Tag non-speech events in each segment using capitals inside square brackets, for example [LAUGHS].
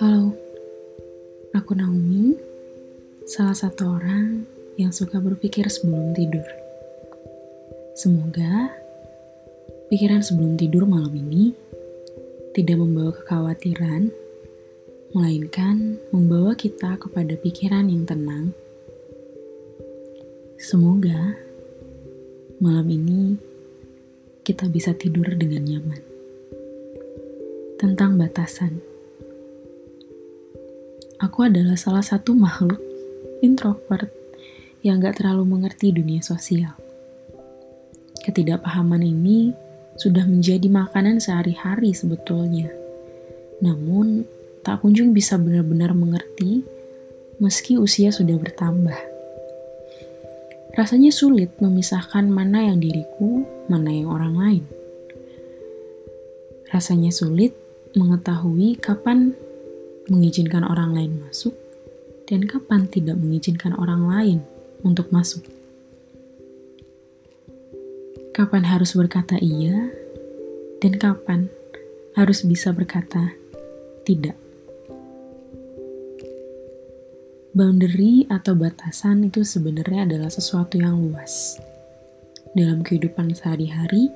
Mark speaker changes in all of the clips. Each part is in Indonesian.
Speaker 1: Halo, aku Naomi, salah satu orang yang suka berpikir sebelum tidur. Semoga pikiran sebelum tidur malam ini tidak membawa kekhawatiran, melainkan membawa kita kepada pikiran yang tenang. Semoga malam ini kita bisa tidur dengan nyaman. Tentang batasan. Aku adalah salah satu makhluk introvert yang gak terlalu mengerti dunia sosial. Ketidakpahaman ini sudah menjadi makanan sehari-hari sebetulnya. Namun, tak kunjung bisa benar-benar mengerti meski usia sudah bertambah. Rasanya sulit memisahkan mana yang diriku, mana yang orang lain. Rasanya sulit mengetahui kapan mengizinkan orang lain masuk dan kapan tidak mengizinkan orang lain untuk masuk. Kapan harus berkata iya dan kapan harus bisa berkata tidak. Boundary atau batasan itu sebenarnya adalah sesuatu yang luas dalam kehidupan sehari-hari,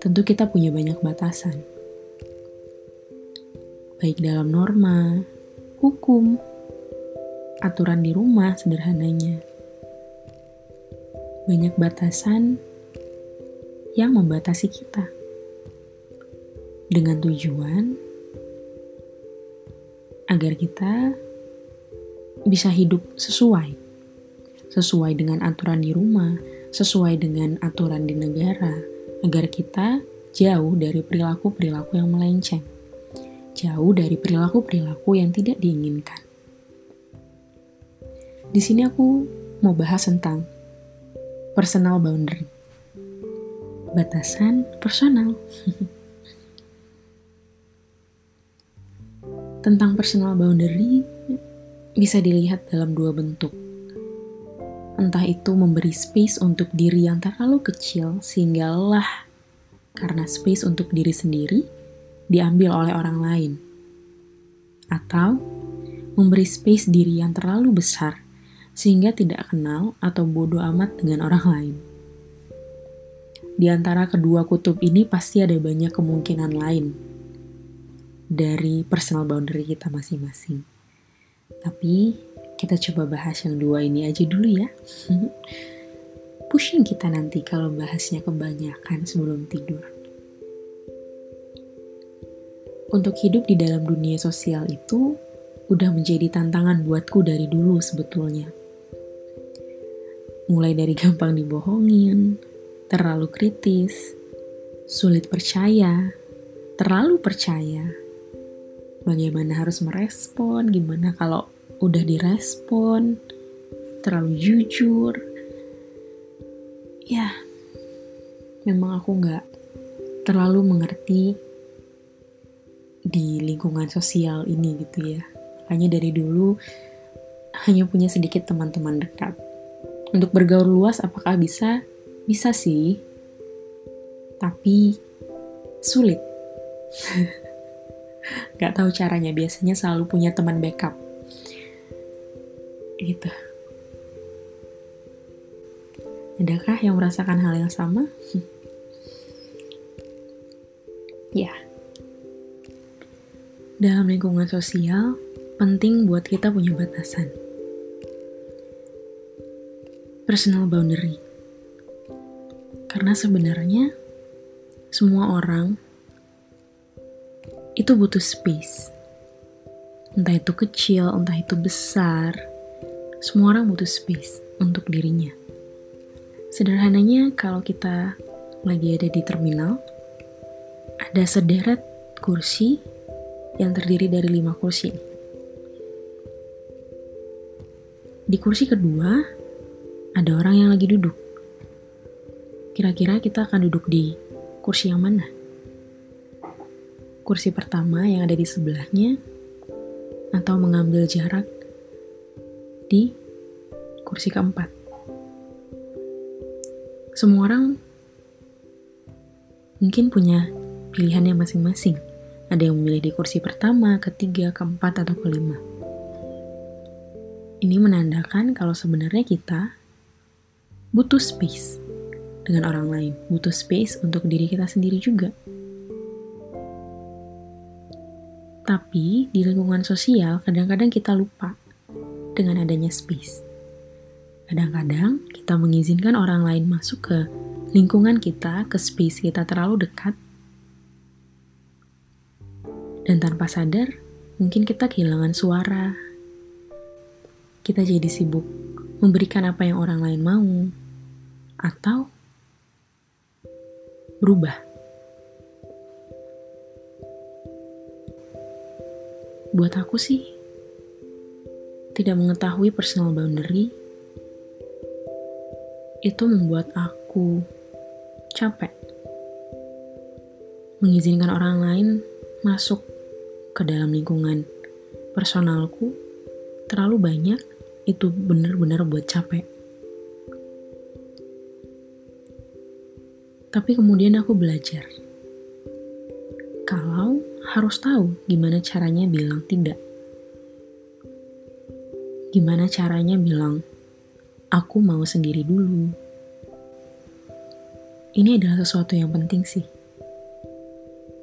Speaker 1: tentu kita punya banyak batasan. Baik dalam norma, hukum, aturan di rumah sederhananya. Banyak batasan yang membatasi kita. Dengan tujuan agar kita bisa hidup sesuai sesuai dengan aturan di rumah, sesuai dengan aturan di negara, agar kita jauh dari perilaku-perilaku yang melenceng, jauh dari perilaku-perilaku yang tidak diinginkan. Di sini aku mau bahas tentang personal boundary, batasan personal. [LAUGHS] tentang personal boundary bisa dilihat dalam dua bentuk Entah itu memberi space untuk diri yang terlalu kecil sehingga lelah karena space untuk diri sendiri diambil oleh orang lain. Atau memberi space diri yang terlalu besar sehingga tidak kenal atau bodoh amat dengan orang lain. Di antara kedua kutub ini pasti ada banyak kemungkinan lain dari personal boundary kita masing-masing. Tapi kita coba bahas yang dua ini aja dulu ya. Pusing kita nanti kalau bahasnya kebanyakan sebelum tidur. Untuk hidup di dalam dunia sosial itu udah menjadi tantangan buatku dari dulu sebetulnya. Mulai dari [LAUGHS] gampang dibohongin, terlalu kritis, sulit percaya, terlalu percaya, bagaimana harus merespon, gimana kalau udah direspon, terlalu jujur. Ya, memang aku nggak terlalu mengerti di lingkungan sosial ini gitu ya. Makanya dari dulu hanya punya sedikit teman-teman dekat. Untuk bergaul luas apakah bisa? Bisa sih. Tapi sulit. [LAUGHS] Gak tahu caranya, biasanya selalu punya teman backup gitu. Adakah yang merasakan hal yang sama? [LAUGHS] ya. Dalam lingkungan sosial, penting buat kita punya batasan. Personal boundary. Karena sebenarnya semua orang itu butuh space. Entah itu kecil, entah itu besar, semua orang butuh space untuk dirinya. Sederhananya, kalau kita lagi ada di terminal, ada sederet kursi yang terdiri dari lima kursi. Di kursi kedua, ada orang yang lagi duduk. Kira-kira kita akan duduk di kursi yang mana? Kursi pertama yang ada di sebelahnya, atau mengambil jarak di kursi keempat. Semua orang mungkin punya pilihannya masing-masing. Ada yang memilih di kursi pertama, ketiga, keempat, atau kelima. Ini menandakan kalau sebenarnya kita butuh space dengan orang lain, butuh space untuk diri kita sendiri juga. Tapi di lingkungan sosial, kadang-kadang kita lupa dengan adanya space. Kadang-kadang kita mengizinkan orang lain masuk ke lingkungan kita, ke space kita terlalu dekat, dan tanpa sadar, mungkin kita kehilangan suara, kita jadi sibuk memberikan apa yang orang lain mau, atau berubah. Buat aku sih, tidak mengetahui personal boundary itu membuat aku capek. Mengizinkan orang lain masuk ke dalam lingkungan personalku terlalu banyak itu benar-benar buat capek. Tapi kemudian aku belajar. Kalau harus tahu gimana caranya bilang tidak. Gimana caranya bilang, aku mau sendiri dulu. Ini adalah sesuatu yang penting sih.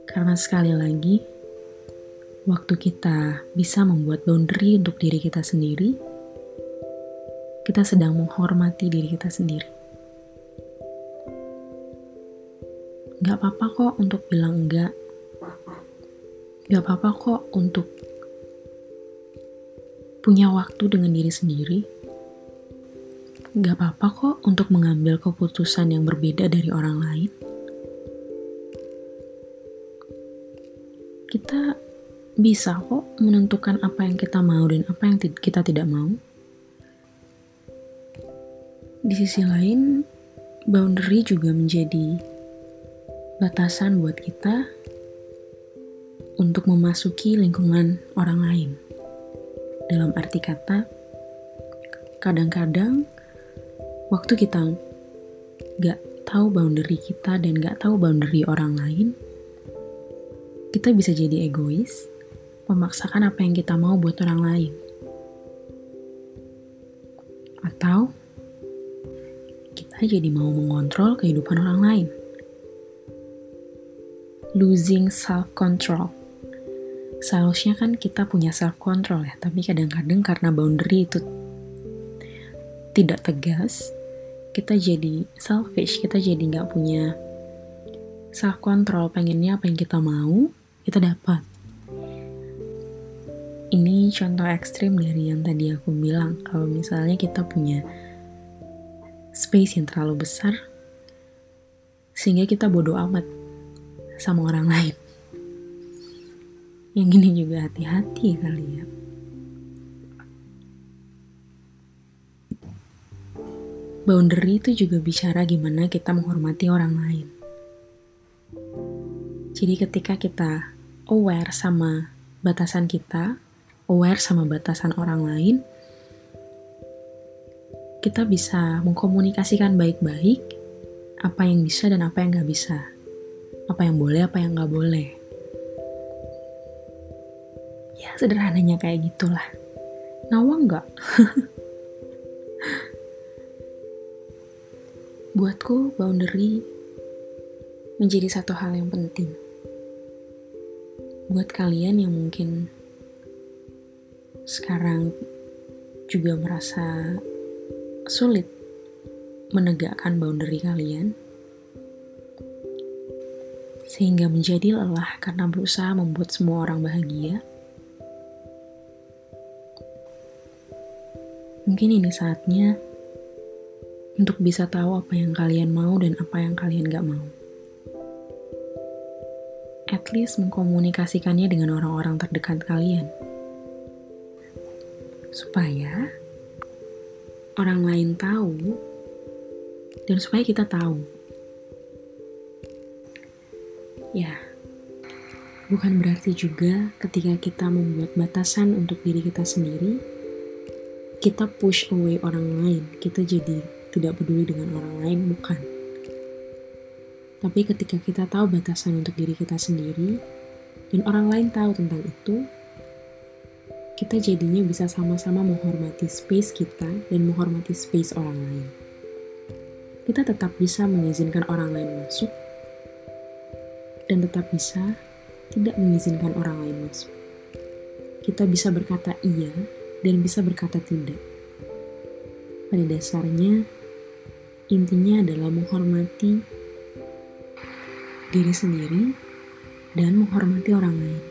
Speaker 1: Karena sekali lagi, waktu kita bisa membuat boundary untuk diri kita sendiri, kita sedang menghormati diri kita sendiri. Gak apa-apa kok untuk bilang enggak. Gak apa-apa kok untuk punya waktu dengan diri sendiri. Gak apa-apa kok untuk mengambil keputusan yang berbeda dari orang lain. Kita bisa kok menentukan apa yang kita mau dan apa yang kita tidak mau. Di sisi lain, boundary juga menjadi batasan buat kita untuk memasuki lingkungan orang lain. Dalam arti kata, kadang-kadang waktu kita gak tahu boundary kita dan gak tahu boundary orang lain, kita bisa jadi egois, memaksakan apa yang kita mau buat orang lain. Atau jadi mau mengontrol kehidupan orang lain. Losing self-control. Seharusnya kan kita punya self-control ya, tapi kadang-kadang karena boundary itu tidak tegas, kita jadi selfish, kita jadi nggak punya self-control, pengennya apa yang kita mau, kita dapat. Ini contoh ekstrim dari yang tadi aku bilang, kalau misalnya kita punya space yang terlalu besar sehingga kita bodoh amat sama orang [LAUGHS] lain. Yang ini juga hati-hati kali ya. Boundary itu juga bicara gimana kita menghormati orang lain. Jadi ketika kita aware sama batasan kita, aware sama batasan orang lain, kita bisa mengkomunikasikan baik-baik apa yang bisa dan apa yang nggak bisa, apa yang boleh, apa yang nggak boleh. Sederhananya kayak gitulah. Nawang nggak? [LAUGHS] Buatku boundary menjadi satu hal yang penting. Buat kalian yang mungkin sekarang juga merasa sulit menegakkan boundary kalian, sehingga menjadi lelah karena berusaha membuat semua orang bahagia. Mungkin ini saatnya untuk bisa tahu apa yang kalian mau dan apa yang kalian gak mau. At least mengkomunikasikannya dengan orang-orang terdekat kalian. Supaya orang lain tahu dan supaya kita tahu. Ya, bukan berarti juga ketika kita membuat batasan untuk diri kita sendiri, kita push away orang lain, kita jadi tidak peduli dengan orang lain, bukan. Tapi ketika kita tahu batasan untuk diri kita sendiri, dan orang lain tahu tentang itu, kita jadinya bisa sama-sama menghormati space kita dan menghormati space orang lain. Kita tetap bisa mengizinkan orang lain masuk, dan tetap bisa tidak mengizinkan orang lain masuk. Kita bisa berkata iya dan bisa berkata tidak. Pada dasarnya, intinya adalah menghormati diri sendiri, dan menghormati orang lain.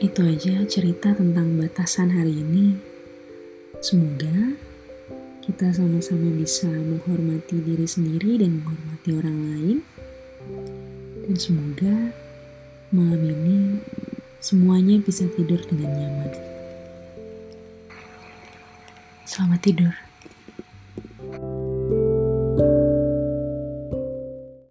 Speaker 1: Itu aja cerita tentang batasan hari ini. Semoga kita sama-sama bisa menghormati diri sendiri dan menghormati orang lain. Dan semoga malam ini semuanya bisa tidur dengan nyaman. Selamat tidur.